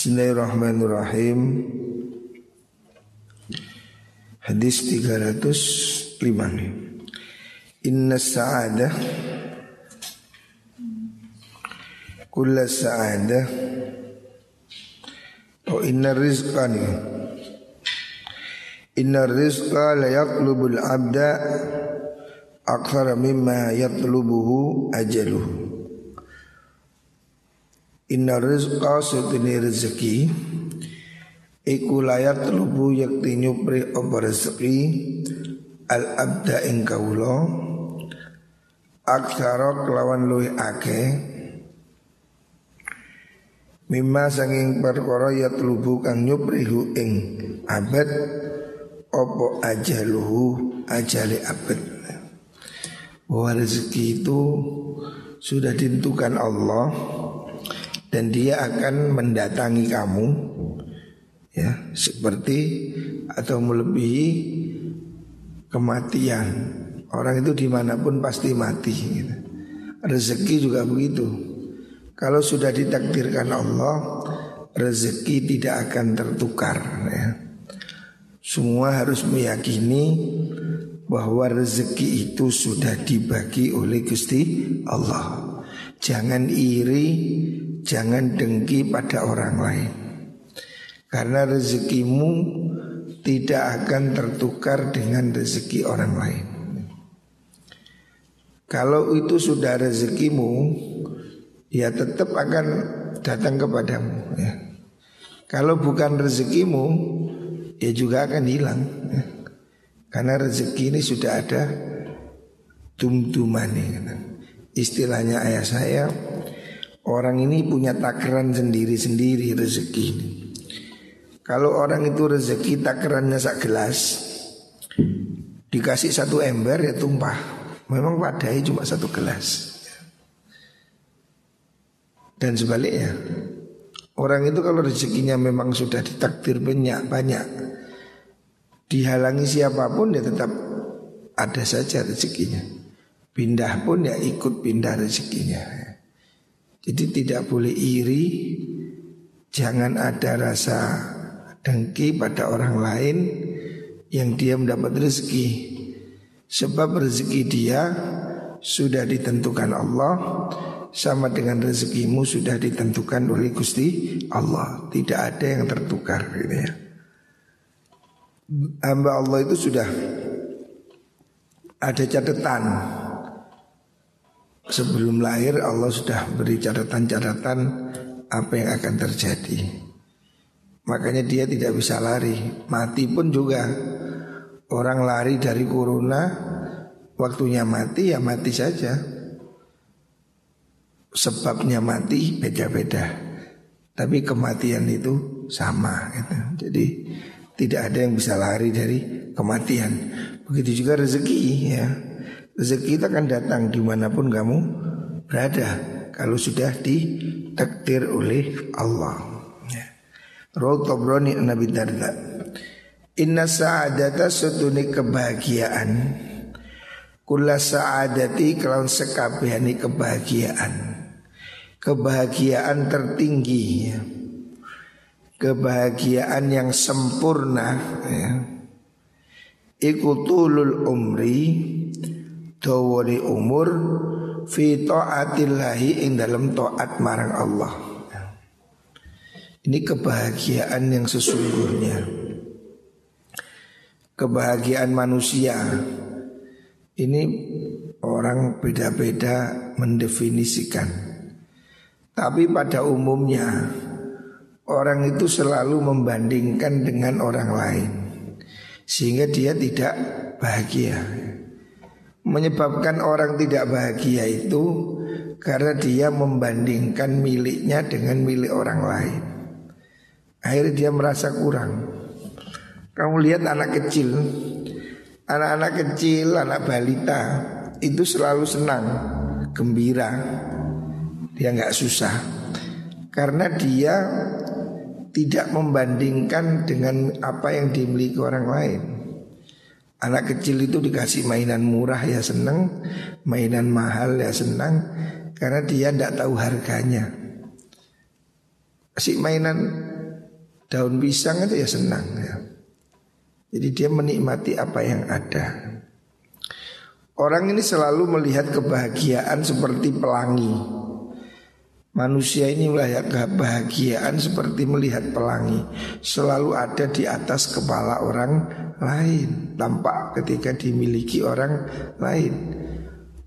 Bismillahirrahmanirrahim. Hadis 305 nih Inna sa'adah Kulla sa'adah Oh inna rizqa nih Inna rizqa la yatlubul abda Akhara mimma yatlubuhu ajaluhu Inna rizqa setini rezeki Iku layat lubu yakti nyupri apa rezeki Al abda ing kaulo Aksara kelawan luwi ake Mimma sanging perkara yat lubu kang nyuprihu ing abad Opo ajaluhu ajali abad. Bahwa rezeki itu sudah ditentukan Allah dan dia akan mendatangi kamu ya seperti atau melebihi kematian orang itu di mana pun pasti mati gitu. rezeki juga begitu kalau sudah ditakdirkan Allah rezeki tidak akan tertukar ya. semua harus meyakini bahwa rezeki itu sudah dibagi oleh Gusti Allah jangan iri jangan dengki pada orang lain. Karena rezekimu tidak akan tertukar dengan rezeki orang lain. Kalau itu sudah rezekimu, ya tetap akan datang kepadamu. Ya. Kalau bukan rezekimu, ya juga akan hilang. Ya. Karena rezeki ini sudah ada tum-tumani. Istilahnya ayah saya, Orang ini punya takaran sendiri-sendiri rezeki. Kalau orang itu rezeki takarannya sak gelas Dikasih satu ember ya tumpah. Memang padai cuma satu gelas. Dan sebaliknya Orang itu kalau rezekinya memang sudah ditakdir banyak-banyak Dihalangi siapa pun ya tetap ada saja rezekinya. Pindah pun ya ikut pindah rezekinya jadi tidak boleh iri. Jangan ada rasa dengki pada orang lain Yang dia mendapat rezeki. Sebab rezeki dia sudah ditentukan Allah Sama dengan rezekimu sudah ditentukan oleh Gusti Allah. Tidak ada yang tertukar gitu ya. Hamba Allah itu sudah ada catatan Sebelum lahir Allah sudah beri catatan-catatan apa yang akan terjadi. Makanya dia tidak bisa lari. Mati pun juga. Orang lari dari corona, waktunya mati ya mati saja. Sebabnya mati beda-beda. Tapi kematian itu sama gitu. Jadi tidak ada yang bisa lari dari kematian. Begitu juga rezeki ya. Rezeki itu akan datang di mana pun kamu berada Kalau sudah ditakdir oleh Allah ya. Raul Tobroni Nabi Darda Inna sa'adata setuni kebahagiaan Kula sa'adati kalau sekabehani kebahagiaan Kebahagiaan tertinggi ya. Kebahagiaan yang sempurna ya. Ikutulul umri dawani umur fi taatillahi ing dalam taat marang Allah. Ini kebahagiaan yang sesungguhnya. Kebahagiaan manusia ini orang beda-beda mendefinisikan. Tapi pada umumnya orang itu selalu membandingkan dengan orang lain sehingga dia tidak bahagia. Menyebabkan orang tidak bahagia itu karena dia membandingkan miliknya dengan milik orang lain. Akhirnya dia merasa kurang. Kamu lihat anak kecil, anak-anak kecil, anak balita itu selalu senang, gembira, dia nggak susah karena dia tidak membandingkan dengan apa yang dimiliki orang lain. Anak kecil itu dikasih mainan murah ya senang, mainan mahal ya senang, karena dia tidak tahu harganya. Si mainan daun pisang itu ya senang ya. Jadi dia menikmati apa yang ada. Orang ini selalu melihat kebahagiaan seperti pelangi. Manusia ini melihat kebahagiaan seperti melihat pelangi Selalu ada di atas kepala orang lain Tampak ketika dimiliki orang lain.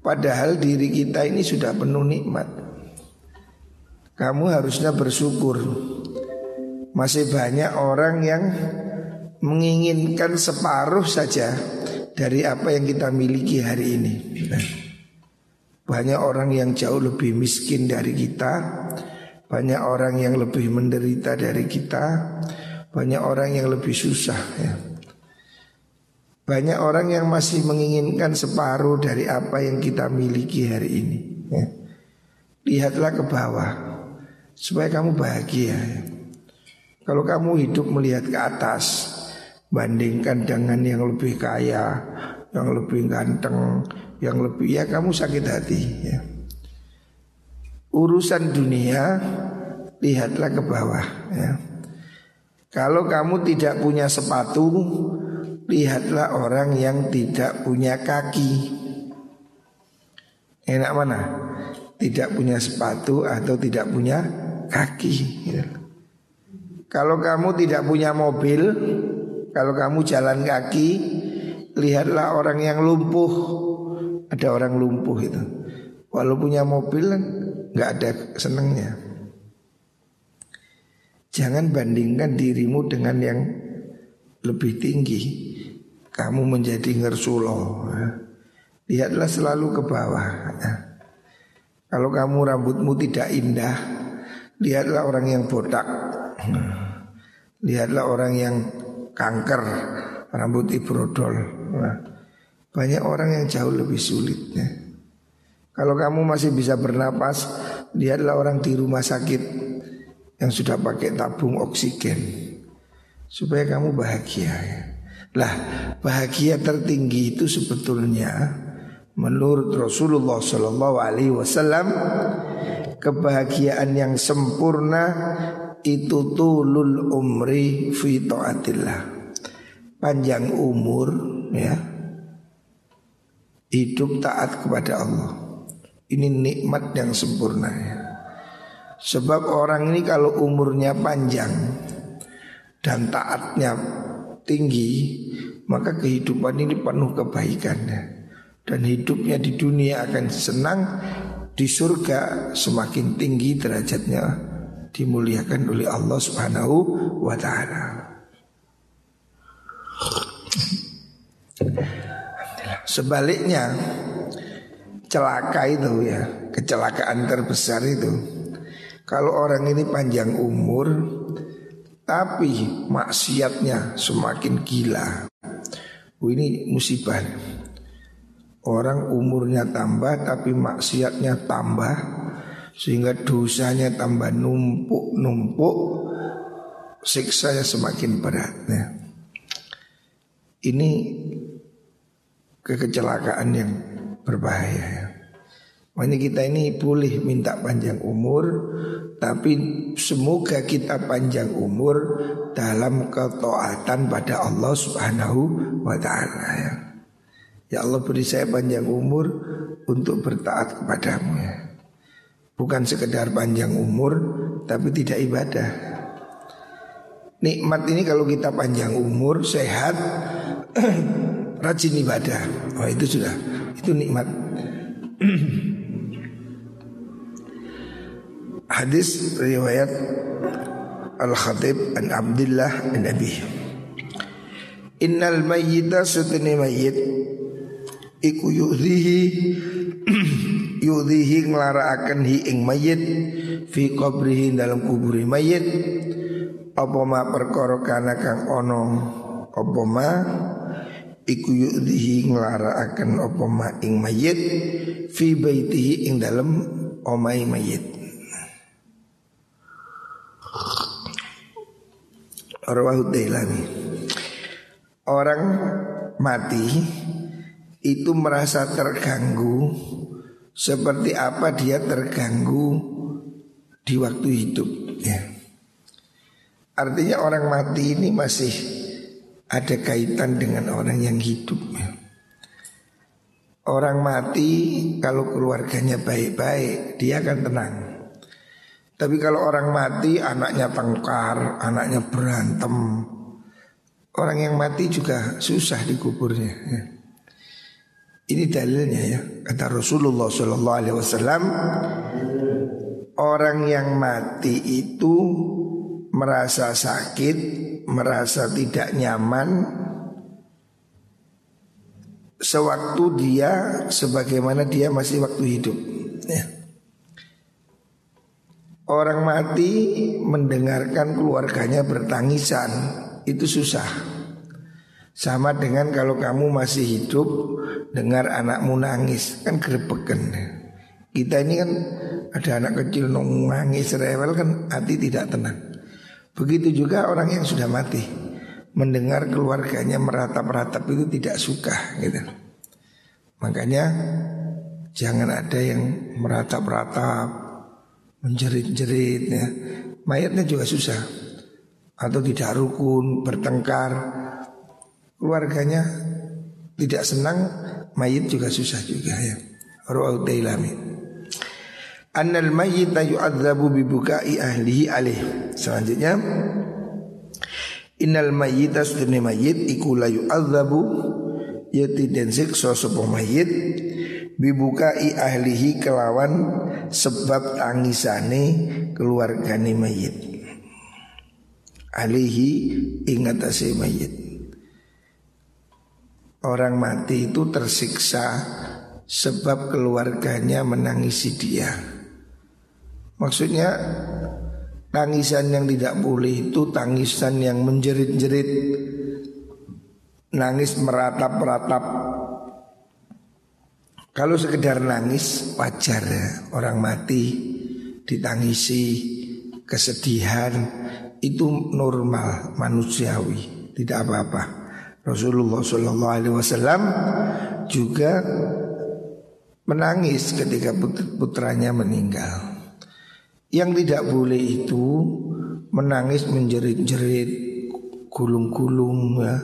Padahal diri kita ini sudah penuh nikmat. Kamu harusnya bersyukur. Masih banyak orang yang menginginkan separuh saja Dari apa yang kita miliki hari ini banyak orang yang jauh lebih miskin dari kita Banyak orang yang lebih menderita dari kita Banyak orang yang lebih susah ya. Banyak orang yang masih menginginkan separuh dari apa yang kita miliki hari ini ya. Lihatlah ke bawah Supaya kamu bahagia ya. Kalau kamu hidup melihat ke atas Bandingkan dengan yang lebih kaya Yang lebih ganteng yang lebih ya kamu sakit hati ya. Urusan dunia lihatlah ke bawah ya. Kalau kamu tidak punya sepatu, lihatlah orang yang tidak punya kaki. Enak mana? Tidak punya sepatu atau tidak punya kaki. Ya. Kalau kamu tidak punya mobil, kalau kamu jalan kaki, lihatlah orang yang lumpuh ada orang lumpuh itu. Walau punya mobil nggak ada senengnya. Jangan bandingkan dirimu dengan yang lebih tinggi. Kamu menjadi ngersulo. Lihatlah selalu ke bawah. Kalau kamu rambutmu tidak indah, lihatlah orang yang botak. Lihatlah orang yang kanker, rambut ibrodol. Banyak orang yang jauh lebih sulit ya. Kalau kamu masih bisa bernapas Lihatlah orang di rumah sakit Yang sudah pakai tabung oksigen Supaya kamu bahagia ya. Lah bahagia tertinggi itu sebetulnya Menurut Rasulullah Sallallahu Alaihi Wasallam Kebahagiaan yang sempurna Itu tulul umri fi taatillah Panjang umur ya hidup taat kepada Allah. Ini nikmat yang sempurna ya. Sebab orang ini kalau umurnya panjang dan taatnya tinggi, maka kehidupan ini penuh kebaikan ya. Dan hidupnya di dunia akan senang, di surga semakin tinggi derajatnya dimuliakan oleh Allah Subhanahu wa taala. Sebaliknya celaka itu ya, kecelakaan terbesar itu. Kalau orang ini panjang umur tapi maksiatnya semakin gila. Oh, ini musibah. Orang umurnya tambah tapi maksiatnya tambah sehingga dosanya tambah numpuk-numpuk siksanya semakin berat ya. Ini kekecelakaan yang berbahaya ya. Makanya kita ini boleh minta panjang umur Tapi semoga kita panjang umur Dalam ketaatan pada Allah subhanahu wa ta'ala ya. ya Allah beri saya panjang umur Untuk bertaat kepadamu ya Bukan sekedar panjang umur Tapi tidak ibadah Nikmat ini kalau kita panjang umur Sehat rajin ibadah. Oh itu sudah, itu nikmat. Hadis riwayat Al-Khatib an Abdullah an Abi. Innal mayyita sutni mayyit iku yudhihi yudhihi nglarakaken hi ing mayyit fi qabrihi dalam kubur mayit apa ma perkara kang ono apa ma iku yu'dihi nglarakaken apa ma ing mayit fi baitihi ing dalem omai mayit Rawahu Orang mati itu merasa terganggu seperti apa dia terganggu di waktu hidup ya. Artinya orang mati ini masih ada kaitan dengan orang yang hidup. Orang mati kalau keluarganya baik-baik dia akan tenang. Tapi kalau orang mati anaknya tengkar, anaknya berantem, orang yang mati juga susah dikuburnya. Ya. Ini dalilnya ya kata Rasulullah Shallallahu Alaihi Wasallam orang yang mati itu merasa sakit, merasa tidak nyaman, sewaktu dia sebagaimana dia masih waktu hidup. Ya. Orang mati mendengarkan keluarganya bertangisan itu susah. Sama dengan kalau kamu masih hidup dengar anakmu nangis kan grebekan. Kita ini kan ada anak kecil nangis rewel kan hati tidak tenang. Begitu juga orang yang sudah mati mendengar keluarganya meratap-ratap itu tidak suka gitu. Makanya jangan ada yang meratap-ratap, menjerit-jerit ya. Mayatnya juga susah atau tidak rukun, bertengkar. Keluarganya tidak senang, mayit juga susah juga ya. Ru'au Dailami. Annal mayyita yu'adzabu bibukai ahlihi alih. Selanjutnya Innal mayyita sedene mayyit iku la yu'adzabu yati den siksa sapa mayyit bibukai ahlihi kelawan sebab tangisane keluargane mayyit. Alihi ingatase mayit. Orang mati itu tersiksa sebab keluarganya menangisi dia. Maksudnya Tangisan yang tidak boleh itu tangisan yang menjerit-jerit. Nangis meratap-ratap. Kalau sekedar nangis wajar ya. Orang mati ditangisi Kesedihan itu normal manusiawi. Tidak apa-apa. Rasulullah SAW juga menangis ketika putranya meninggal yang tidak boleh itu menangis menjerit-jerit, gulung-gulung ya,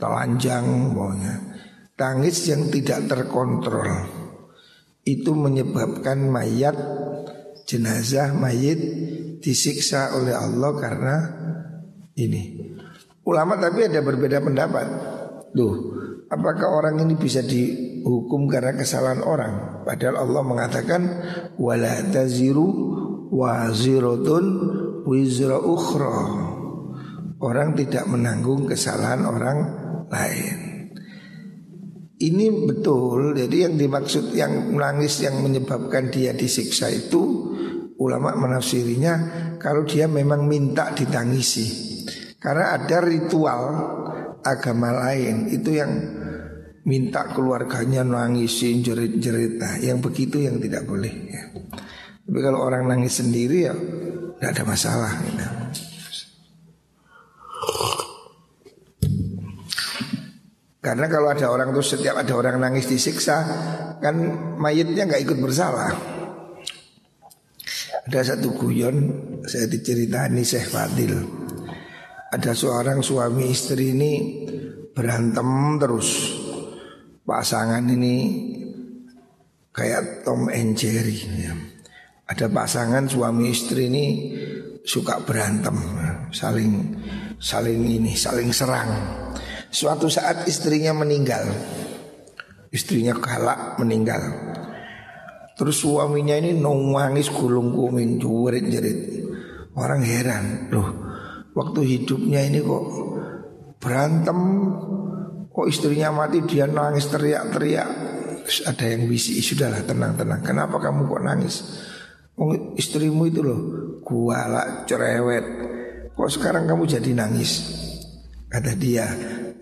telanjang pokoknya. Tangis yang tidak terkontrol itu menyebabkan mayat jenazah mayit disiksa oleh Allah karena ini. Ulama tapi ada berbeda pendapat. Duh, apakah orang ini bisa dihukum karena kesalahan orang? Padahal Allah mengatakan wala taziru waziratun wizra ukhra. Orang tidak menanggung kesalahan orang lain. Ini betul. Jadi yang dimaksud yang menangis yang menyebabkan dia disiksa itu ulama menafsirinya kalau dia memang minta ditangisi. Karena ada ritual agama lain itu yang minta keluarganya nangisin jerit-jerit. Nah, yang begitu yang tidak boleh ya. Tapi kalau orang nangis sendiri ya tidak ada masalah. Gitu. Karena kalau ada orang tuh setiap ada orang nangis disiksa kan mayitnya nggak ikut bersalah. Ada satu guyon saya diceritani Syekh Fadil. Ada seorang suami istri ini berantem terus. Pasangan ini kayak Tom and Jerry. Ya. Ada pasangan suami istri ini suka berantem, saling saling ini, saling serang. Suatu saat istrinya meninggal. Istrinya galak meninggal. Terus suaminya ini nangis gulung kumin jerit jerit. Orang heran, loh, waktu hidupnya ini kok berantem, kok istrinya mati dia nangis teriak-teriak. Ada yang bisi, sudahlah tenang-tenang. Kenapa kamu kok nangis? Oh, istrimu itu loh kuala cerewet. Kok sekarang kamu jadi nangis? Kata dia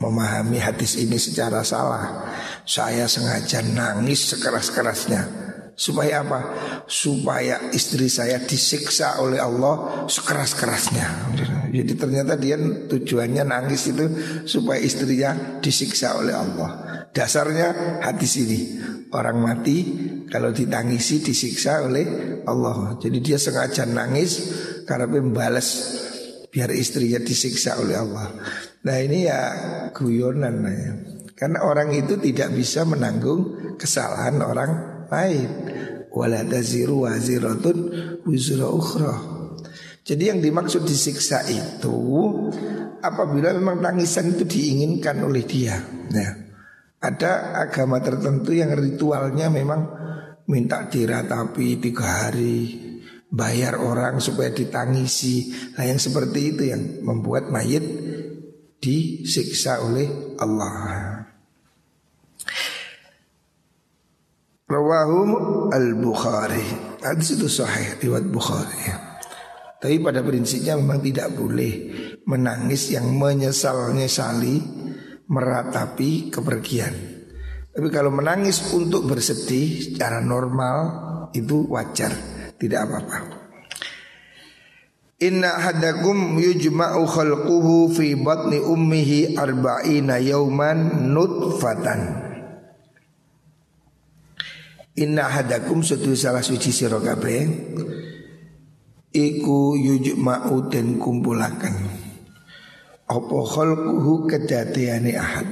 memahami hadis ini secara salah. Saya sengaja nangis sekeras-kerasnya Supaya apa? Supaya istri saya disiksa oleh Allah sekeras-kerasnya Jadi ternyata dia tujuannya nangis itu Supaya istrinya disiksa oleh Allah Dasarnya hadis ini Orang mati kalau ditangisi disiksa oleh Allah. Jadi dia sengaja nangis karena membalas biar istrinya disiksa oleh Allah. Nah ini ya guyonan. Karena orang itu tidak bisa menanggung kesalahan orang lain. Wala taziru waziratun wizra ukhra. Jadi yang dimaksud disiksa itu apabila memang tangisan itu diinginkan oleh dia. Nah, ada agama tertentu yang ritualnya memang minta diratapi tiga hari, bayar orang supaya ditangisi. Nah yang seperti itu yang membuat mayit disiksa oleh Allah. Rawahu al-Bukhari. Hadis itu sahih riwayat Bukhari. Tapi pada prinsipnya memang tidak boleh Menangis yang menyesal-nyesali Meratapi kepergian. Tapi kalau menangis untuk bersedih Secara normal Itu wajar. Tidak apa-apa. Inna hadakum yujma'u khalquhu fi batni ummihi arba'ina yauman nutfatan Inna hadakum suatu salah suci sira kabeh iku yujma'u den kumpulaken. Apa khalquhu kedadeane ahad?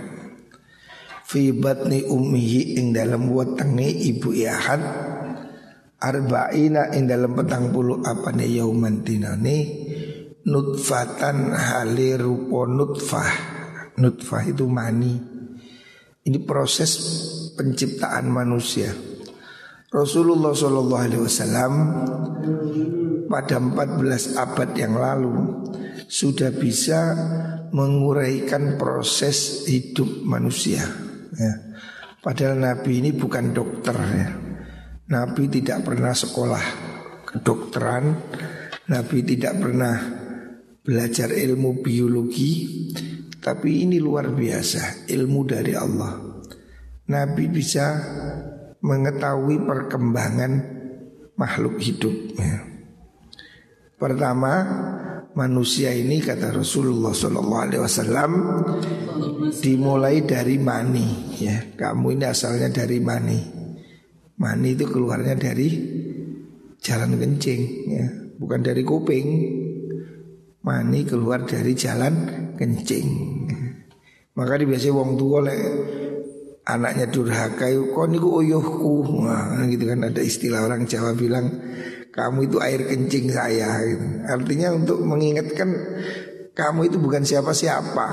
Fi batni ummihi ing dalam wetenge ibu ahad. Arba'ina ing dalam petang puluh apane yauman dinane nutfatan hale rupa nutfah. Nutfah itu mani. Ini proses penciptaan manusia Rasulullah Shallallahu Alaihi Wasallam pada 14 abad yang lalu sudah bisa menguraikan proses hidup manusia. Ya. Padahal Nabi ini bukan dokter ya. Nabi tidak pernah sekolah kedokteran. Nabi tidak pernah belajar ilmu biologi. Tapi ini luar biasa ilmu dari Allah. Nabi bisa mengetahui perkembangan makhluk hidup. Ya. Pertama, manusia ini kata Rasulullah Shallallahu Alaihi Wasallam dimulai dari mani. Ya, kamu ini asalnya dari mani. Mani itu keluarnya dari jalan kencing, ya, bukan dari kuping. Mani keluar dari jalan kencing. Maka biasanya wong tua lek anaknya durhaka kok niku uyuhku. Nah, gitu kan ada istilah orang Jawa bilang kamu itu air kencing saya gitu. artinya untuk mengingatkan kamu itu bukan siapa-siapa.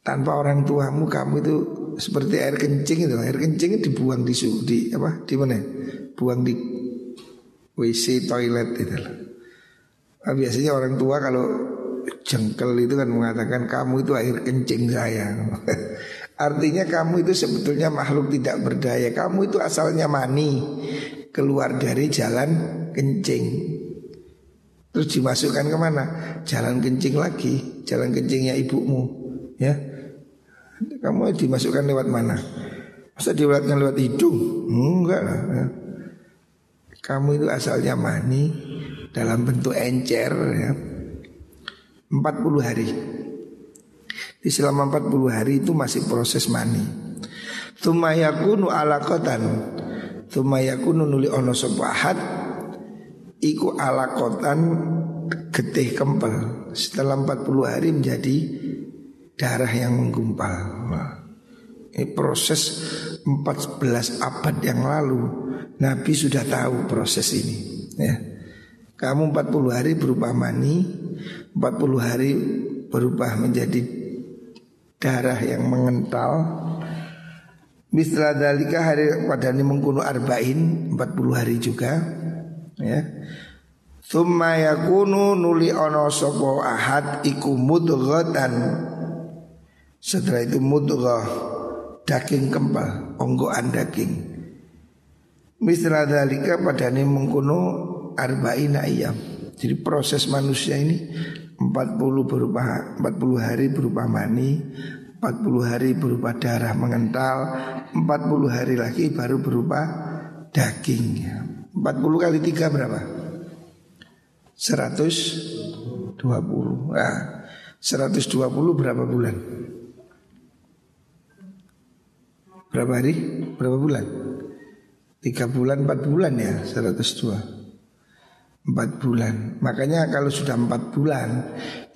Tanpa orang tuamu kamu itu seperti air kencing itu. Air kencing dibuang di di apa di mana? Buang di WC toilet itu nah, biasanya orang tua kalau jengkel itu kan mengatakan kamu itu air kencing saya Artinya kamu itu sebetulnya makhluk tidak berdaya Kamu itu asalnya mani Keluar dari jalan kencing Terus dimasukkan ke mana? Jalan kencing lagi Jalan kencingnya ibumu Ya Kamu dimasukkan lewat mana? Masa diulatkan lewat hidung? Enggak lah ya. Kamu itu asalnya mani Dalam bentuk encer ya 40 hari di selama 40 hari itu masih proses mani. Tumayakunu alakotan. Tumayakunu nuli ono sopahat. Iku alakotan getih kempel. Setelah 40 hari menjadi darah yang menggumpal. ini proses 14 abad yang lalu Nabi sudah tahu proses ini ya. Kamu 40 hari berubah mani 40 hari berubah menjadi darah yang mengental. Misla dalika hari pada ini mengkuno arba'in 40 hari juga ya. Thumma yakunu nuli ono sopo ahad iku mudghatan. Setelah itu mudghah daging kempal, onggoan daging. Misla dalika pada ini mengkuno arba'in ayam Jadi proses manusia ini 40 berupa 40 hari berupa mani 40 hari berupa darah mengental 40 hari lagi baru berupa daging 40 kali 3 berapa? 120 nah, 120 berapa bulan? Berapa hari? Berapa bulan? 3 bulan 4 bulan ya 102 Empat bulan. Makanya kalau sudah empat bulan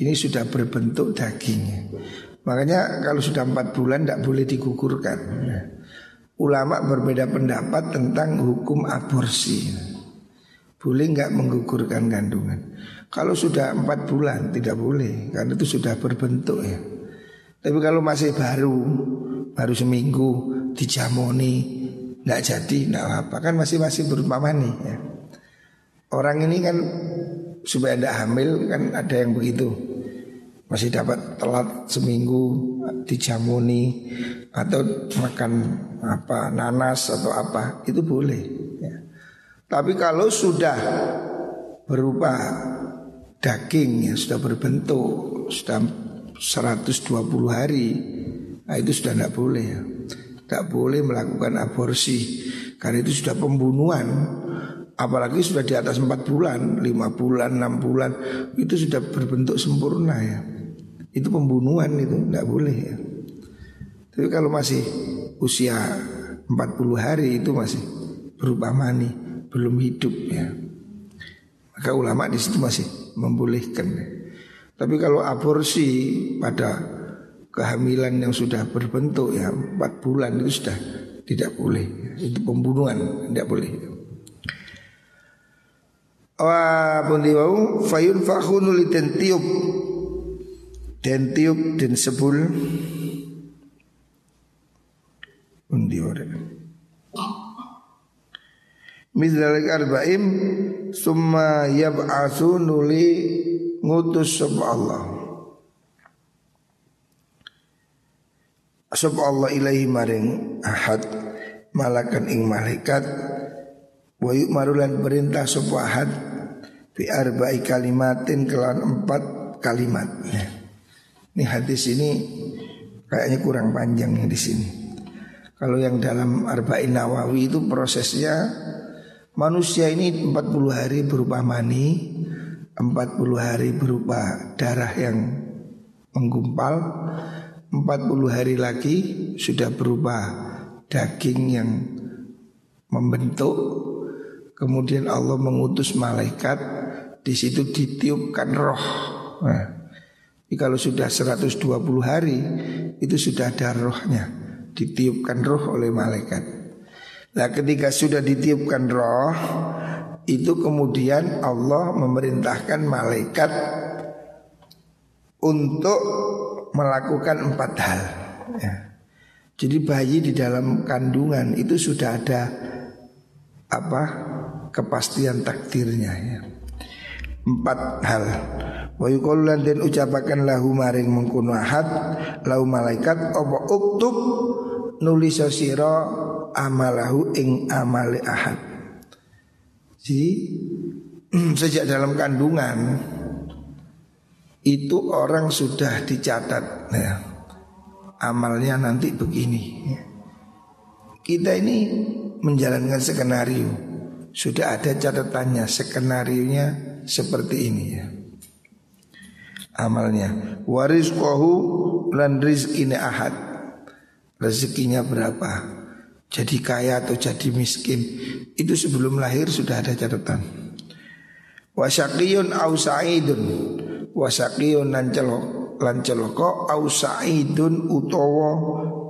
Ini sudah berbentuk dagingnya. Makanya kalau sudah empat bulan Tidak boleh digugurkan. Ulama berbeda pendapat tentang hukum aborsi. Boleh nggak menggugurkan kandungan? Kalau sudah empat bulan tidak boleh Karena itu sudah berbentuk ya. Tapi kalau masih baru Baru seminggu dijamoni Nggak jadi, nggak apa Kan masih-masih berupa mani ya Orang ini kan supaya tidak hamil kan ada yang begitu. Masih dapat telat seminggu dijamuni atau makan apa nanas atau apa itu boleh ya. tapi kalau sudah berupa daging ya sudah berbentuk sudah 120 hari nah itu sudah tidak boleh ya. Tidak boleh melakukan aborsi karena itu sudah pembunuhan Apalagi sudah di atas 4 bulan, 5 bulan, 6 bulan Itu sudah berbentuk sempurna ya. Itu pembunuhan itu, tidak boleh ya. Tapi kalau masih usia 40 hari itu masih berupa mani Belum hidup ya. Maka ulama di situ masih membolehkan ya. Tapi kalau aborsi pada kehamilan yang sudah berbentuk ya 4 bulan itu sudah tidak boleh. Itu pembunuhan, tidak boleh Wa pundi wau? Fayun fakhunu li den tiup. Den sebul. Pundi ora Midzalik arba'im Summa yab'athu nuli ngutus sub Allah. Sub Allah ilaihi maring ahad Malakan ing malaikat Wa marulan perintah had Bi arba'i kalimatin kelawan empat kalimat ya. Ini hadis ini kayaknya kurang panjang di sini. Kalau yang dalam arba'in nawawi itu prosesnya manusia ini 40 hari berupa mani, 40 hari berupa darah yang menggumpal, 40 hari lagi sudah berupa daging yang membentuk Kemudian Allah mengutus malaikat di situ ditiupkan roh. Nah, jadi kalau sudah 120 hari itu sudah ada rohnya, ditiupkan roh oleh malaikat. Nah, ketika sudah ditiupkan roh, itu kemudian Allah memerintahkan malaikat untuk melakukan empat hal. Ya. Jadi bayi di dalam kandungan itu sudah ada apa kepastian takdirnya ya. Empat hal. Wa yuqullan dan ucapakan lahu maring mengkono ahad lahu malaikat apa uktub nulis sira amalahu ing amale ahad. Jadi sejak dalam kandungan itu orang sudah dicatat ya. Amalnya nanti begini. Ya. Kita ini menjalankan skenario sudah ada catatannya, skenario-nya seperti ini ya. Amalnya waris kohu lan ini ahad. Rezekinya berapa? Jadi kaya atau jadi miskin? Itu sebelum lahir sudah ada catatan. Wasakiyun au sa'idun. Wasakiyun lan celok Lan celoko au sa'idun utowo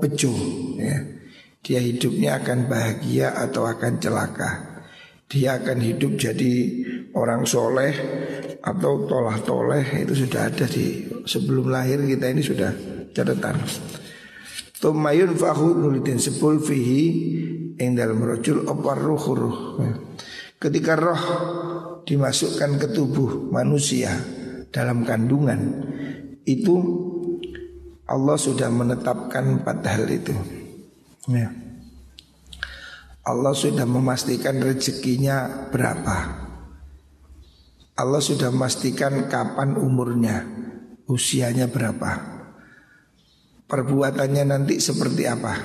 bejo ya. Dia hidupnya akan bahagia atau akan celaka dia akan hidup jadi orang soleh atau tolah toleh itu sudah ada di sebelum lahir kita ini sudah catatan. Tumayun fahu nulitin sepul fihi yang dalam rojul opar ruh. Ketika roh dimasukkan ke tubuh manusia dalam kandungan itu Allah sudah menetapkan empat hal itu. Ya. Allah sudah memastikan rezekinya berapa. Allah sudah memastikan kapan umurnya, usianya berapa. Perbuatannya nanti seperti apa?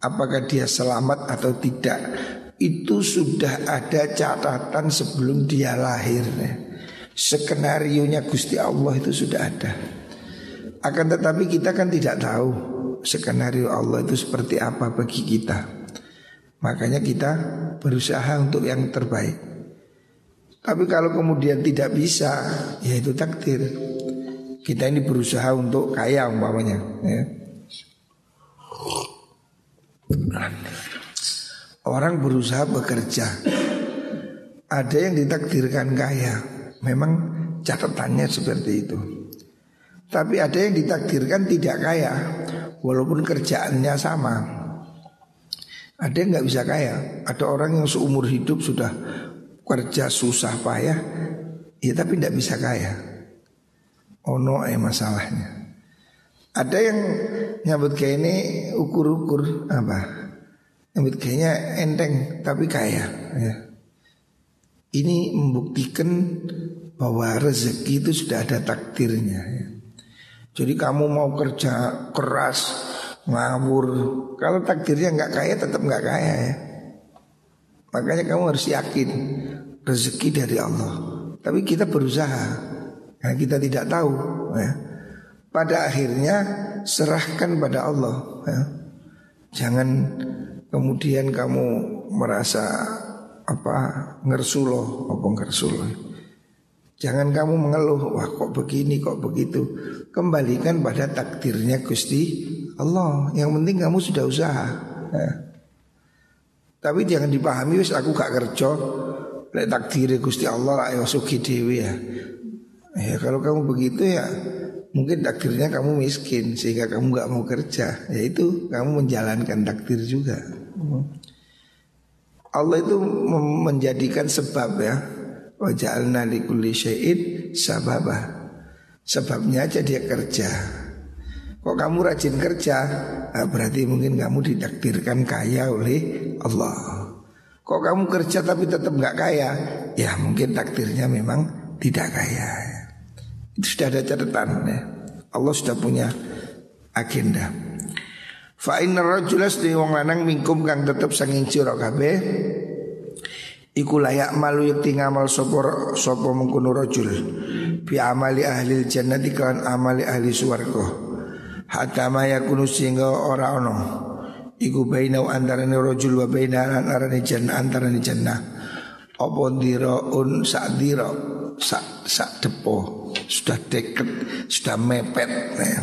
Apakah dia selamat atau tidak? Itu sudah ada catatan sebelum dia lahir. Skenario nya Gusti Allah itu sudah ada. Akan tetapi kita kan tidak tahu skenario Allah itu seperti apa bagi kita. Makanya kita berusaha untuk yang terbaik. Tapi kalau kemudian tidak bisa, ya itu takdir. Kita ini berusaha untuk kaya umpamanya. Ya. Orang berusaha bekerja. Ada yang ditakdirkan kaya. Memang catatannya seperti itu. Tapi ada yang ditakdirkan tidak kaya, walaupun kerjaannya sama. Ada yang nggak bisa kaya. Ada orang yang seumur hidup sudah kerja susah payah, ya tapi tidak bisa kaya. Ono eh masalahnya. Ada yang nyambut kayak ini ukur-ukur apa? Nyambut kayaknya enteng tapi kaya. Ya. Ini membuktikan bahwa rezeki itu sudah ada takdirnya. Ya. Jadi kamu mau kerja keras, ngawur, kalau takdirnya nggak kaya tetap nggak kaya ya. Makanya kamu harus yakin rezeki dari Allah. Tapi kita berusaha karena kita tidak tahu. Ya. Pada akhirnya serahkan pada Allah. Ya. Jangan kemudian kamu merasa apa ngersuloh, apa ngersuloh. Jangan kamu mengeluh, wah kok begini, kok begitu. Kembalikan pada takdirnya Gusti Allah. Yang penting kamu sudah usaha. Ya. Tapi jangan dipahami wis aku gak kerja lek takdir Gusti Allah ayo suki dewi ya. Ya kalau kamu begitu ya mungkin takdirnya kamu miskin sehingga kamu gak mau kerja. Ya itu kamu menjalankan takdir juga. Allah itu menjadikan sebab ya. Wa ja'alna likulli syai'in sababah. Sebabnya aja dia kerja. Kok kamu rajin kerja? Nah, Berarti mungkin kamu ditakdirkan kaya oleh Allah. Kok kamu kerja tapi tetap nggak kaya? Ya mungkin takdirnya memang tidak kaya. Itu sudah ada catatan ya. Allah sudah punya agenda. Fa inna rajulas di wong lanang mingkum kang tetep sanging sira kabeh iku layak malu yakti ngamal sapa sapa mengkono rajul. Bi amali ahli jannati kan amali ahli swarga hatta ma yakunu sehingga ora ono. Iku baina antarane rajul wa baina antarane jannah antarane jannah. Apa ndira un sak dira sak sak depo. Sudah deket sudah mepet ya.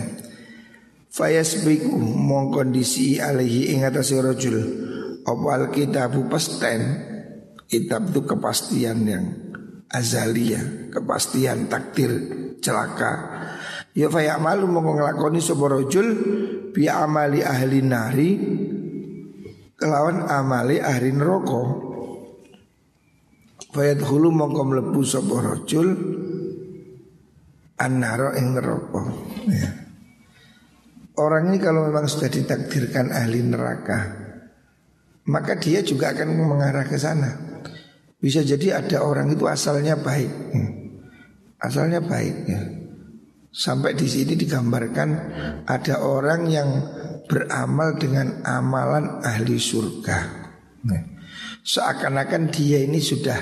Fayasbiku mong kondisi alaihi ing atase rajul. Apa alkitabu pasten? Kitab itu kepastian yang azalia kepastian takdir celaka Ya fayak malu mau ngelakoni sebuah rojul bi amali ahli nari kelawan amali ahli neraka. Fayat hulu mongko rojul annaro ing neraka. Ya. Orang ini kalau memang sudah ditakdirkan ahli neraka, maka dia juga akan mengarah ke sana. Bisa jadi ada orang itu asalnya baik, hmm. asalnya baik ya. Sampai di sini digambarkan ada orang yang beramal dengan amalan ahli surga. Nah, seakan-akan dia ini sudah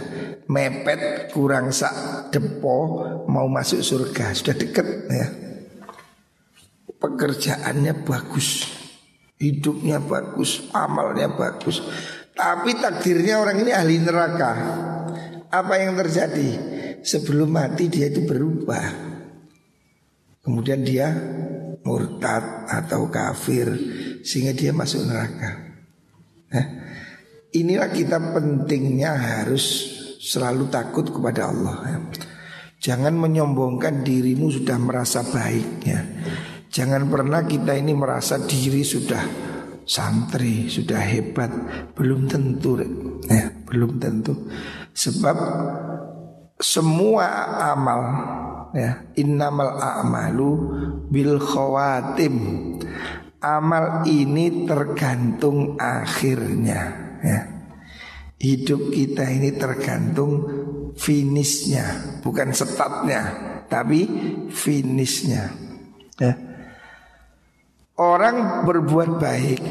mepet kurang sak depo mau masuk surga, sudah deket ya. Pekerjaannya bagus, hidupnya bagus, amalnya bagus. Tapi takdirnya orang ini ahli neraka. Apa yang terjadi? Sebelum mati dia itu berubah Kemudian dia murtad atau kafir sehingga dia masuk neraka. Nah, inilah kita pentingnya harus selalu takut kepada Allah. Jangan menyombongkan dirimu sudah merasa baik ya. Jangan pernah kita ini merasa diri sudah santri, sudah hebat, belum tentu ya, belum tentu. Sebab semua amal ya. Innamal a'malu bil khawatim. Amal ini tergantung akhirnya ya. Hidup kita ini tergantung finishnya bukan startnya tapi finishnya ya. Orang berbuat baik.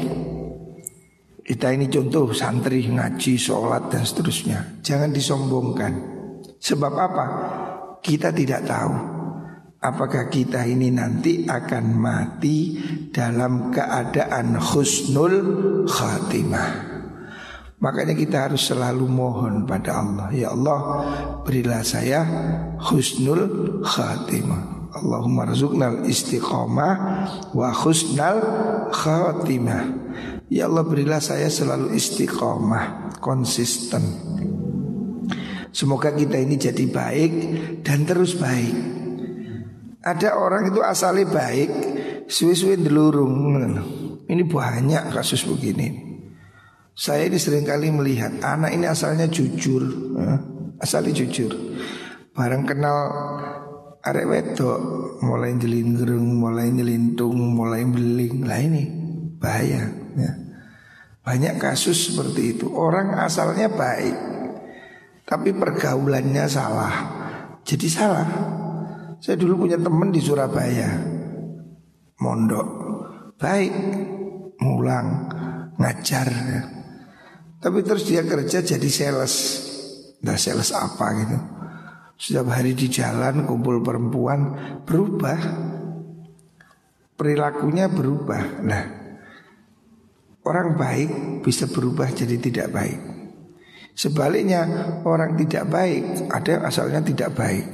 Kita ini contoh santri ngaji sholat dan seterusnya. Jangan disombongkan. Sebab apa kita tidak tahu apakah kita ini nanti akan mati dalam keadaan husnul khatimah. Makanya kita harus selalu mohon pada Allah Ya Allah berilah saya husnul khatimah. Allahumma rizuknal istiqamah wa husnal khatimah. Ya Allah berilah saya selalu istiqamah Konsisten Semoga kita ini jadi baik dan terus baik Ada orang itu asalnya baik Suwi-suwi delurung Ini banyak kasus begini saya ini sering kali melihat anak ini asalnya jujur, ya, asalnya jujur. Barang kenal arek wedok, mulai jelinggerung, mulai nyelintung, mulai beling. Lah ini bahaya. Ya. Banyak kasus seperti itu. Orang asalnya baik, tapi pergaulannya salah. Jadi salah. Saya dulu punya teman di Surabaya, mondok, baik, mulang, ngajar. Tapi terus dia kerja jadi sales. Nah sales apa gitu. Setiap hari di jalan kumpul perempuan Berubah. Perilakunya berubah. Nah Orang baik bisa berubah jadi tidak baik Sebaliknya orang tidak baik Ada yang asalnya tidak baik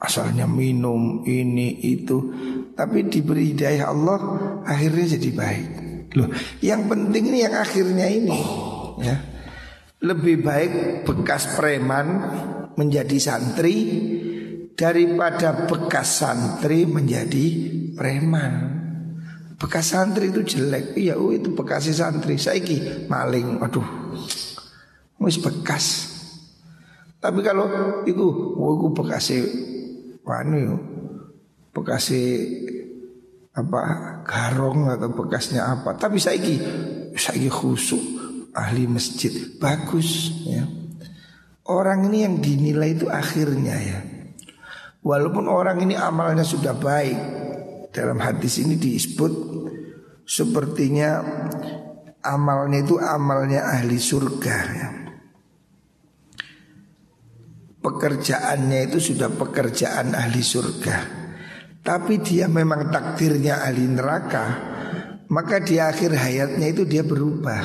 Asalnya minum ini itu Tapi diberi hidayah Allah Akhirnya jadi baik Loh, yang penting ini yang akhirnya ini ya. Lebih baik bekas preman menjadi santri daripada bekas santri menjadi preman. Bekas santri itu jelek. Iya, oh itu bekas santri. Saiki maling. Waduh. Wis bekas. Tapi kalau itu, oh itu bekas wanu bekas apa garong atau bekasnya apa. Tapi saiki saiki khusuk ahli masjid bagus ya. Orang ini yang dinilai itu akhirnya ya. Walaupun orang ini amalnya sudah baik Dalam hadis ini disebut Sepertinya amalnya itu amalnya ahli surga ya. Pekerjaannya itu sudah pekerjaan ahli surga. Tapi dia memang takdirnya ahli neraka Maka di akhir hayatnya itu dia berubah.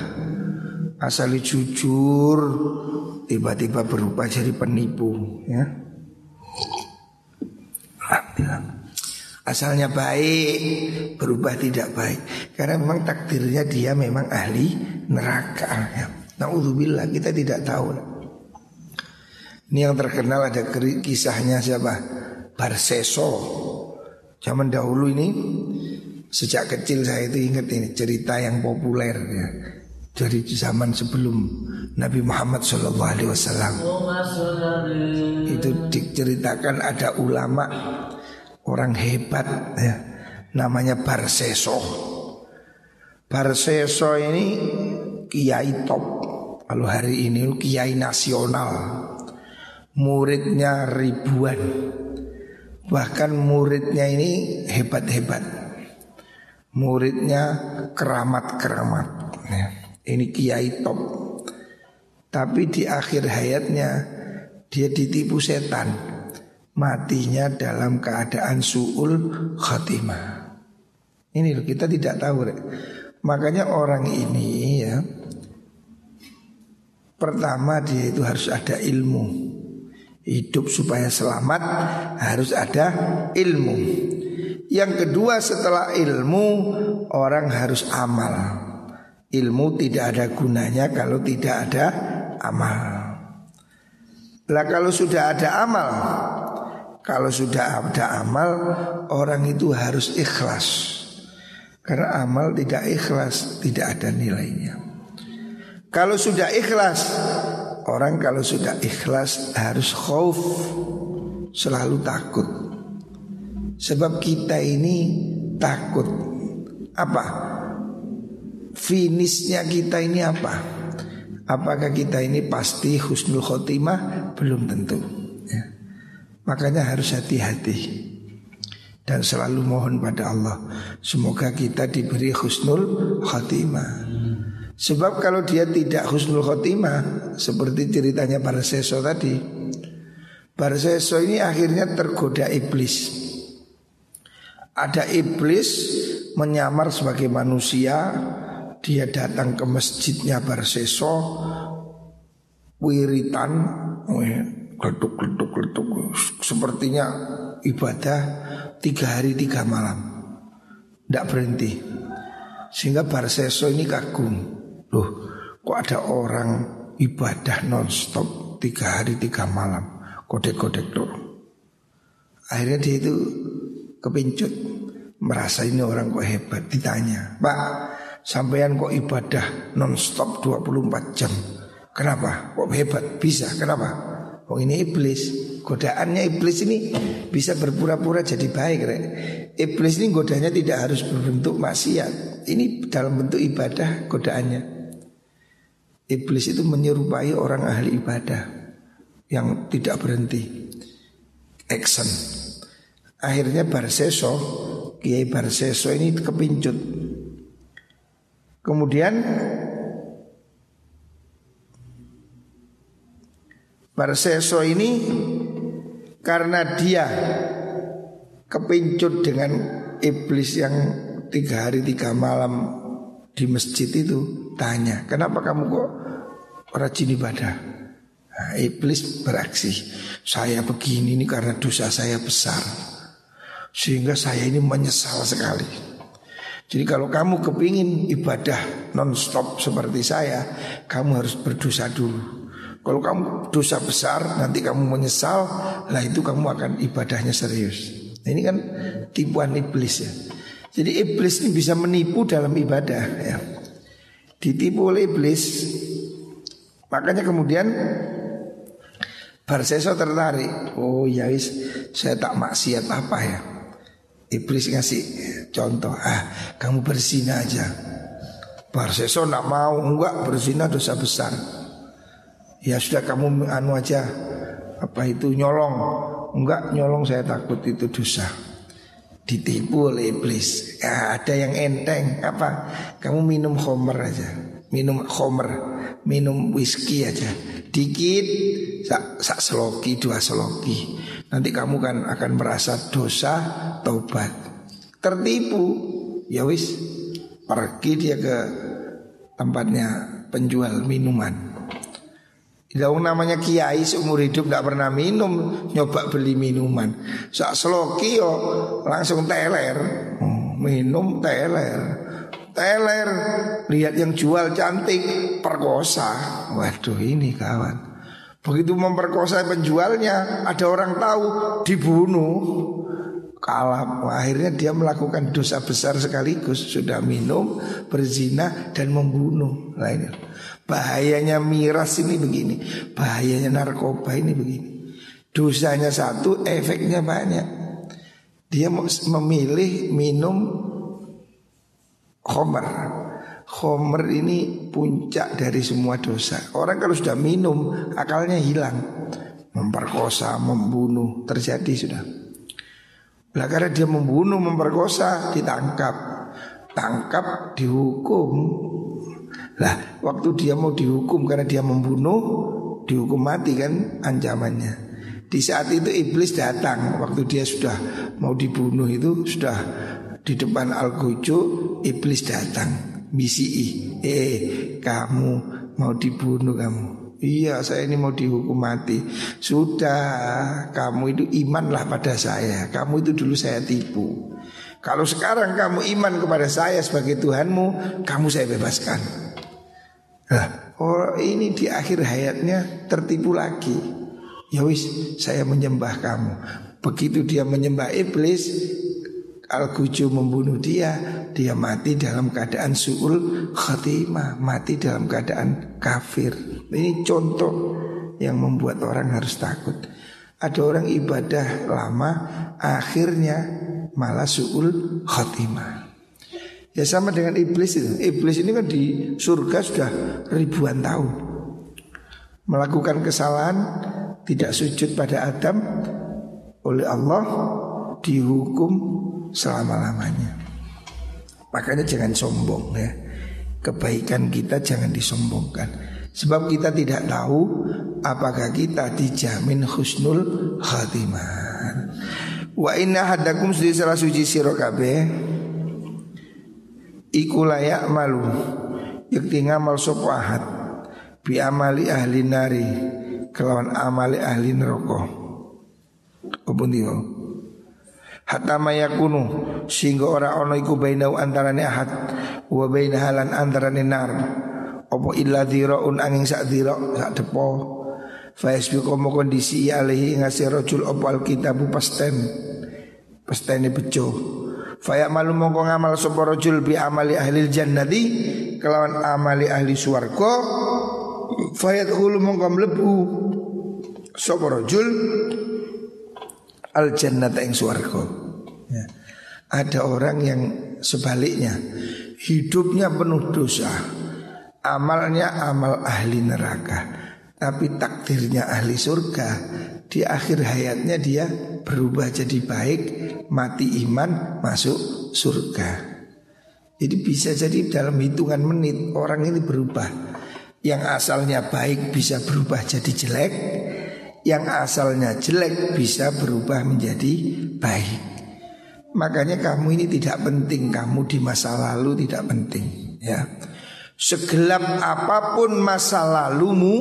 Asal jujur tiba-tiba berubah jadi penipu ya. Asalnya baik berubah tidak baik. Karena memang takdirnya dia memang ahli neraka ya. Naudzubillah kita tidak tahu ini yang terkenal ada kisahnya siapa? Barseso zaman dahulu ini sejak kecil saya itu ingat ini cerita yang populer ya. Dari zaman sebelum Nabi Muhammad SAW itu diceritakan ada ulama orang hebat ya namanya Barseso Barseso ini kiai top. Kalau hari ini kiai nasional muridnya ribuan. Bahkan muridnya ini hebat-hebat. Muridnya keramat-keramat ya. Ini kiai top. Tapi di akhir hayatnya Dia ditipu setan. Matinya dalam keadaan su'ul khatimah. Ini loh kita tidak tahu rek. Makanya orang ini ya Pertama dia itu harus ada ilmu Hidup supaya selamat harus ada ilmu Yang kedua setelah ilmu Orang harus amal Ilmu tidak ada gunanya kalau tidak ada amal. Lah kalau sudah ada amal, kalau sudah ada amal, orang itu harus ikhlas. Karena amal tidak ikhlas, tidak ada nilainya. Kalau sudah ikhlas, orang kalau sudah ikhlas harus khauf, selalu takut. Sebab kita ini takut apa? finishnya kita ini apa? Apakah kita ini pasti husnul khotimah? Belum tentu. Ya. Makanya harus hati-hati dan selalu mohon pada Allah semoga kita diberi husnul khotimah. Sebab kalau dia tidak husnul khotimah seperti ceritanya para seso tadi, para seso ini akhirnya tergoda iblis. Ada iblis menyamar sebagai manusia dia datang ke masjidnya Barseso wiritan sepertinya ibadah tiga hari tiga malam. Tidak berhenti. Sehingga Barseso ini kagum loh kok ada orang ibadah nonstop tiga hari tiga malam? Kodek-kodek tuh akhirnya dia itu kepincut merasa ini orang kok hebat ditanya pak sampean kok ibadah nonstop 24 jam? Kenapa? Kok hebat? Bisa? Kenapa? Oh ini iblis. Godaannya iblis ini bisa berpura-pura jadi baik rek. Iblis ini godanya tidak harus berbentuk maksiat. Ini dalam bentuk ibadah godaannya Iblis itu menyerupai orang ahli ibadah Yang tidak berhenti. Action. Akhirnya Barseso Kiai Barseso ini kepincut. Kemudian Barseso ini karena dia kepincut dengan iblis yang tiga hari tiga malam di masjid itu tanya kenapa kamu kok rajin ibadah nah, iblis beraksi saya begini ini karena dosa saya besar sehingga saya ini menyesal sekali jadi kalau kamu kepingin ibadah non-stop seperti saya kamu harus berdosa dulu kalau kamu dosa besar nanti kamu menyesal, lah itu kamu akan ibadahnya serius. Nah, ini kan tipuan iblis ya. Jadi iblis ini bisa menipu dalam ibadah ya. Ditipu oleh iblis. Makanya kemudian Barseso tertarik. Oh ya wis, saya tak maksiat apa ya. Iblis ngasih contoh, ah kamu berzina aja. Barseso nak mau, enggak berzina dosa besar. Ya sudah kamu anu aja Apa itu nyolong Enggak nyolong saya takut itu dosa Ditipu oleh iblis. Ya, Ada yang enteng. Apa? Kamu minum homer aja. Minum homer. Minum whisky aja. Dikit sak, sak seloki Dua seloki. Nanti kamu kan akan merasa dosa Taubat. Tertipu. Ya wis Pergi dia ke tempatnya penjual minuman Daung namanya kiai seumur hidup tidak pernah minum Nyoba beli minuman. Sak seloki yo langsung teler. Hmm, Minum teler. Teler Lihat yang jual cantik Perkosa. Waduh ini kawan Begitu memperkosa penjualnya Ada orang tahu Dibunuh Kalah Akhirnya dia melakukan dosa besar sekaligus. Sudah minum Berzina Dan membunuh. Lainnya Bahayanya miras ini begini. Bahayanya narkoba ini begini. Dosanya satu, efeknya banyak. Dia memilih minum Homer Homer ini puncak dari semua dosa. Orang kalau sudah minum akalnya hilang. Memperkosa, membunuh Terjadi sudah Lah karena dia membunuh, memperkosa Ditangkap. Tangkap, dihukum. Lah waktu dia mau dihukum karena dia membunuh Dihukum mati kan ancamannya. Di saat itu iblis datang Waktu dia sudah mau dibunuh itu Sudah di depan al Iblis datang. Bisi Eh kamu mau dibunuh kamu Iya saya ini mau dihukum mati. Sudah Kamu itu imanlah pada saya. Kamu itu dulu saya tipu. Kalau sekarang kamu iman kepada saya sebagai Tuhanmu Kamu saya bebaskan. Nah, orang ini di akhir hayatnya tertipu lagi. Ya saya menyembah kamu. Begitu dia menyembah iblis, al membunuh dia, dia mati dalam keadaan suul khatimah, mati dalam keadaan kafir. Ini contoh yang membuat orang harus takut. Ada orang ibadah lama, akhirnya malah suul khatimah. Ya sama dengan iblis itu. Iblis ini kan di surga sudah ribuan tahun. Melakukan kesalahan tidak sujud pada Adam oleh Allah dihukum selama-lamanya. Makanya jangan sombong ya. Kebaikan kita jangan disombongkan. Sebab kita tidak tahu apakah kita dijamin husnul khatimah. Wa inna hadakum salah suci sirokabe Iku layak malu yakti ngamal sopo ahad bi amali ahli nari kelawan amali ahli neraka apa ndiyo hatta mayakunu sehingga ora ono iku bainau antarane ahad wa baina halan antarane nar. Apa illa dhiraun angin sak dhira sak depo. Fa yasbiqu kondisi alaihi ngasih rajul apa alkitabu pasten. Pastene bejo. Faya malu mongko ngamal sapa rajul bi amali ahli jannati kelawan amali ahli swarga fayat hulu mongko mlebu sapa rajul al jannata ing swarga. Ya. Ada orang yang sebaliknya hidupnya penuh dosa. Amalnya amal ahli neraka, tapi takdirnya ahli surga. Di akhir hayatnya dia berubah jadi baik mati iman masuk surga. Jadi bisa jadi dalam hitungan menit orang ini berubah. Yang asalnya baik bisa berubah jadi jelek, yang asalnya jelek bisa berubah menjadi baik. Makanya kamu ini tidak penting, kamu di masa lalu tidak penting, ya. Segelap apa pun masa lalumu,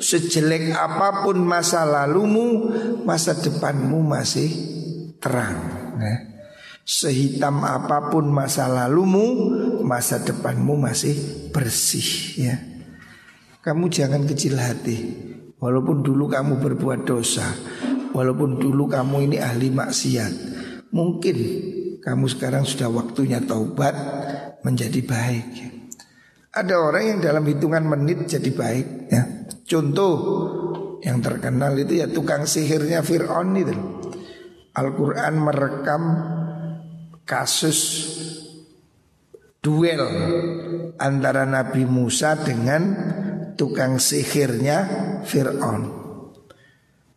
sejelek apa pun masa lalumu, masa depanmu masih terang. Ya. Sehitam apa pun masa lalumu, masa depanmu masih bersih ya. Kamu jangan kecil hati. Walaupun dulu kamu berbuat dosa, walaupun dulu kamu ini ahli maksiat, mungkin kamu sekarang sudah waktunya taubat menjadi baik. Ada orang yang dalam hitungan menit jadi baik ya. Contoh yang terkenal itu ya tukang sihirnya Fir'aun itu. Al-Quran merekam kasus duel antara Nabi Musa dengan tukang sihirnya Fir'aun.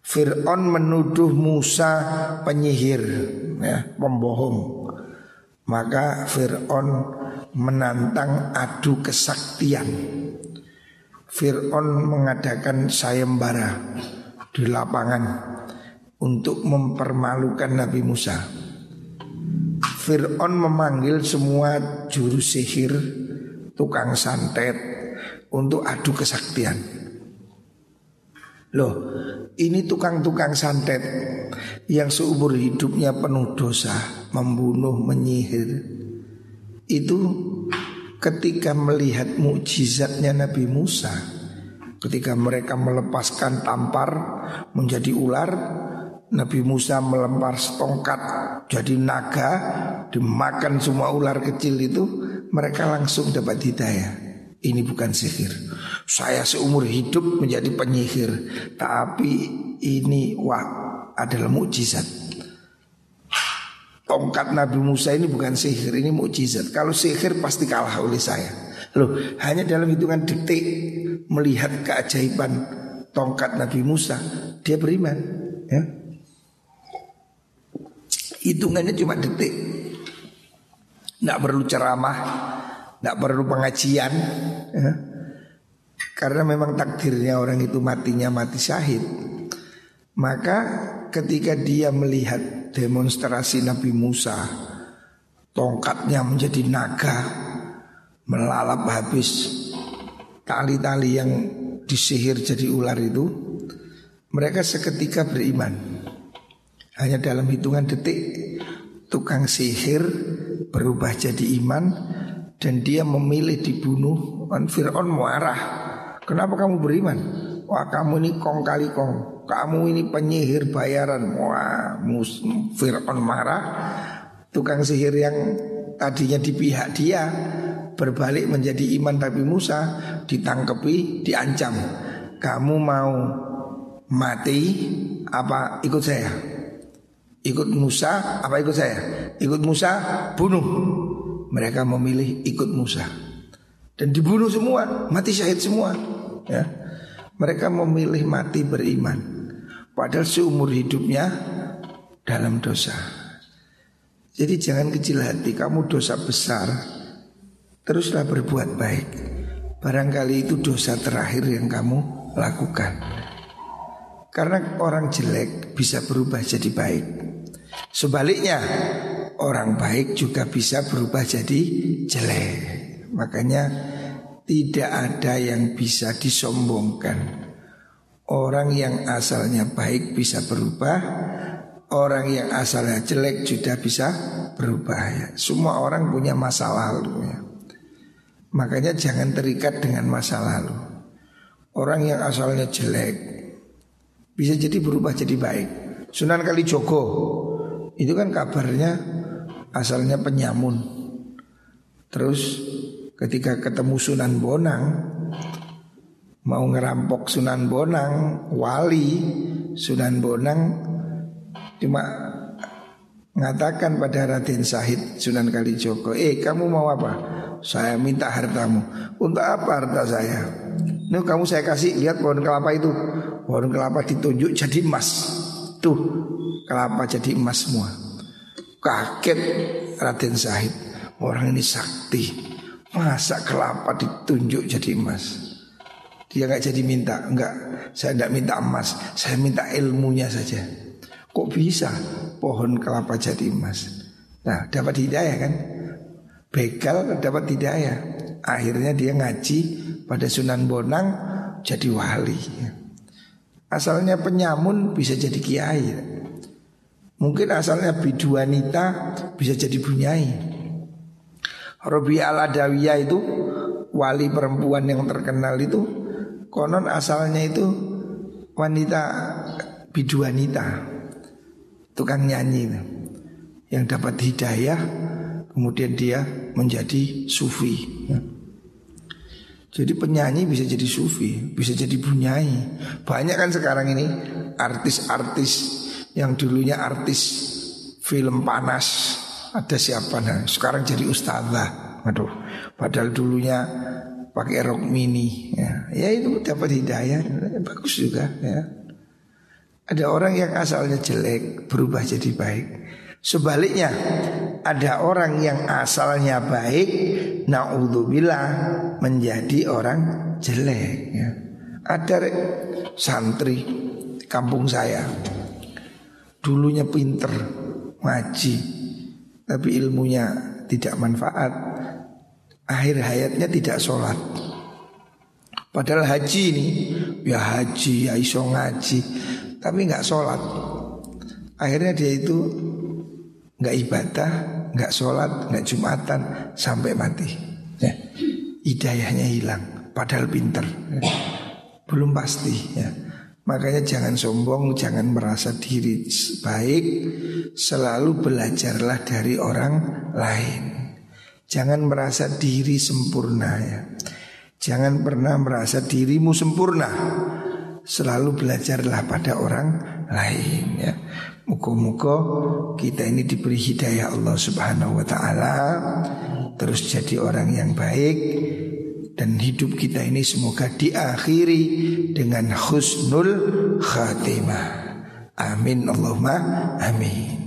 Fir'aun menuduh Musa penyihir, ya, pembohong. Maka Fir'aun menantang adu kesaktian. Fir'aun mengadakan sayembara di lapangan untuk mempermalukan Nabi Musa. Fir'aun memanggil semua juru sihir, tukang santet untuk adu kesaktian. Loh, ini tukang-tukang santet yang seumur hidupnya penuh dosa, membunuh, menyihir. Itu ketika melihat mukjizatnya Nabi Musa, ketika mereka melepaskan tampar menjadi ular, Nabi Musa melempar setongkat jadi naga dimakan semua ular kecil itu mereka langsung dapat hidayah. Ini bukan sihir. Saya seumur hidup menjadi penyihir, tapi ini wah adalah mukjizat. Tongkat Nabi Musa ini bukan sihir, ini mukjizat. Kalau sihir pasti kalah oleh saya. Loh, hanya dalam hitungan detik melihat keajaiban tongkat Nabi Musa, dia beriman, ya. Hitungannya cuma detik Tidak perlu ceramah Tidak perlu pengajian ya. Karena memang takdirnya orang itu matinya mati syahid Maka ketika dia melihat demonstrasi Nabi Musa Tongkatnya menjadi naga Melalap habis Tali-tali yang disihir jadi ular itu Mereka seketika beriman hanya dalam hitungan detik tukang sihir berubah jadi iman dan dia memilih dibunuh. Kan Fir'aun marah. Kenapa kamu beriman? Wah kamu ini kong kali kong. Kamu ini penyihir bayaran. Wah Fir'aun marah. Tukang sihir yang tadinya di pihak dia berbalik menjadi iman Nabi Musa ditangkepi, diancam. Kamu mau mati apa ikut saya? Ikut Musa apa ikut saya? Ikut Musa bunuh. Mereka memilih ikut Musa. Dan dibunuh semua, mati syahid semua. Ya. Mereka memilih mati beriman. Padahal seumur hidupnya dalam dosa. Jadi jangan kecil hati, kamu dosa besar. Teruslah berbuat baik. Barangkali itu dosa terakhir yang kamu lakukan. Karena orang jelek bisa berubah jadi baik. Sebaliknya orang baik juga bisa berubah jadi jelek. Makanya tidak ada yang bisa disombongkan. Orang yang asalnya baik bisa berubah, orang yang asalnya jelek juga bisa berubah ya. Semua orang punya masa lalu ya. Makanya jangan terikat dengan masa lalu. Orang yang asalnya jelek bisa jadi berubah jadi baik. Sunan Kalijogo itu kan kabarnya asalnya penyamun. Terus ketika ketemu Sunan Bonang mau ngerampok Sunan Bonang, wali Sunan Bonang cuma mengatakan pada Raden Sahid Sunan Kalijogo, "Eh, kamu mau apa? Saya minta hartamu. Untuk apa harta saya? Ini kamu saya kasih lihat pohon kelapa itu. Pohon kelapa ditunjuk jadi emas. Tuh, kelapa jadi emas semua." Kaget Raden Sahid. Orang ini sakti. Masa kelapa ditunjuk jadi emas? Dia nggak jadi minta, enggak. Saya tidak minta emas, saya minta ilmunya saja. Kok bisa pohon kelapa jadi emas? Nah, dapat hidayah kan? Begal dapat hidayah. Akhirnya dia ngaji pada Sunan Bonang jadi wali. Asalnya penyamun bisa jadi kiai. Mungkin asalnya bidu wanita bisa jadi bunyai. Robi al Adawiyah itu wali perempuan yang terkenal itu Konon asalnya itu wanita bidu wanita tukang nyanyi itu yang dapat hidayah kemudian dia menjadi sufi. Jadi penyanyi bisa jadi sufi, bisa jadi bunyai. Banyak kan sekarang ini artis-artis yang dulunya artis film panas ada siapa? Nah sekarang jadi ustazah. Aduh, padahal dulunya pakai rok mini ya, ya itu dapat hidayah bagus juga ya. Ada orang yang asalnya jelek berubah jadi baik. Sebaliknya ada orang yang asalnya baik naudzubillah menjadi orang jelek ya. ada santri kampung saya dulunya pinter ngaji tapi ilmunya tidak manfaat akhir hayatnya tidak sholat. Padahal haji ini ya haji ya iso ngaji tapi nggak sholat. Akhirnya dia itu nggak ibadah, nggak sholat, nggak jumatan sampai mati. Ya. Hidayahnya hilang. Padahal pinter, ya. belum pasti. Ya. Makanya jangan sombong, jangan merasa diri baik, selalu belajarlah dari orang lain. Jangan merasa diri sempurna ya. Jangan pernah merasa dirimu sempurna. Selalu belajarlah pada orang lain ya. Muka-muka kita ini diberi hidayah Allah Subhanahu wa taala terus jadi orang yang baik dan hidup kita ini semoga diakhiri dengan husnul khatimah. Amin Allahumma amin.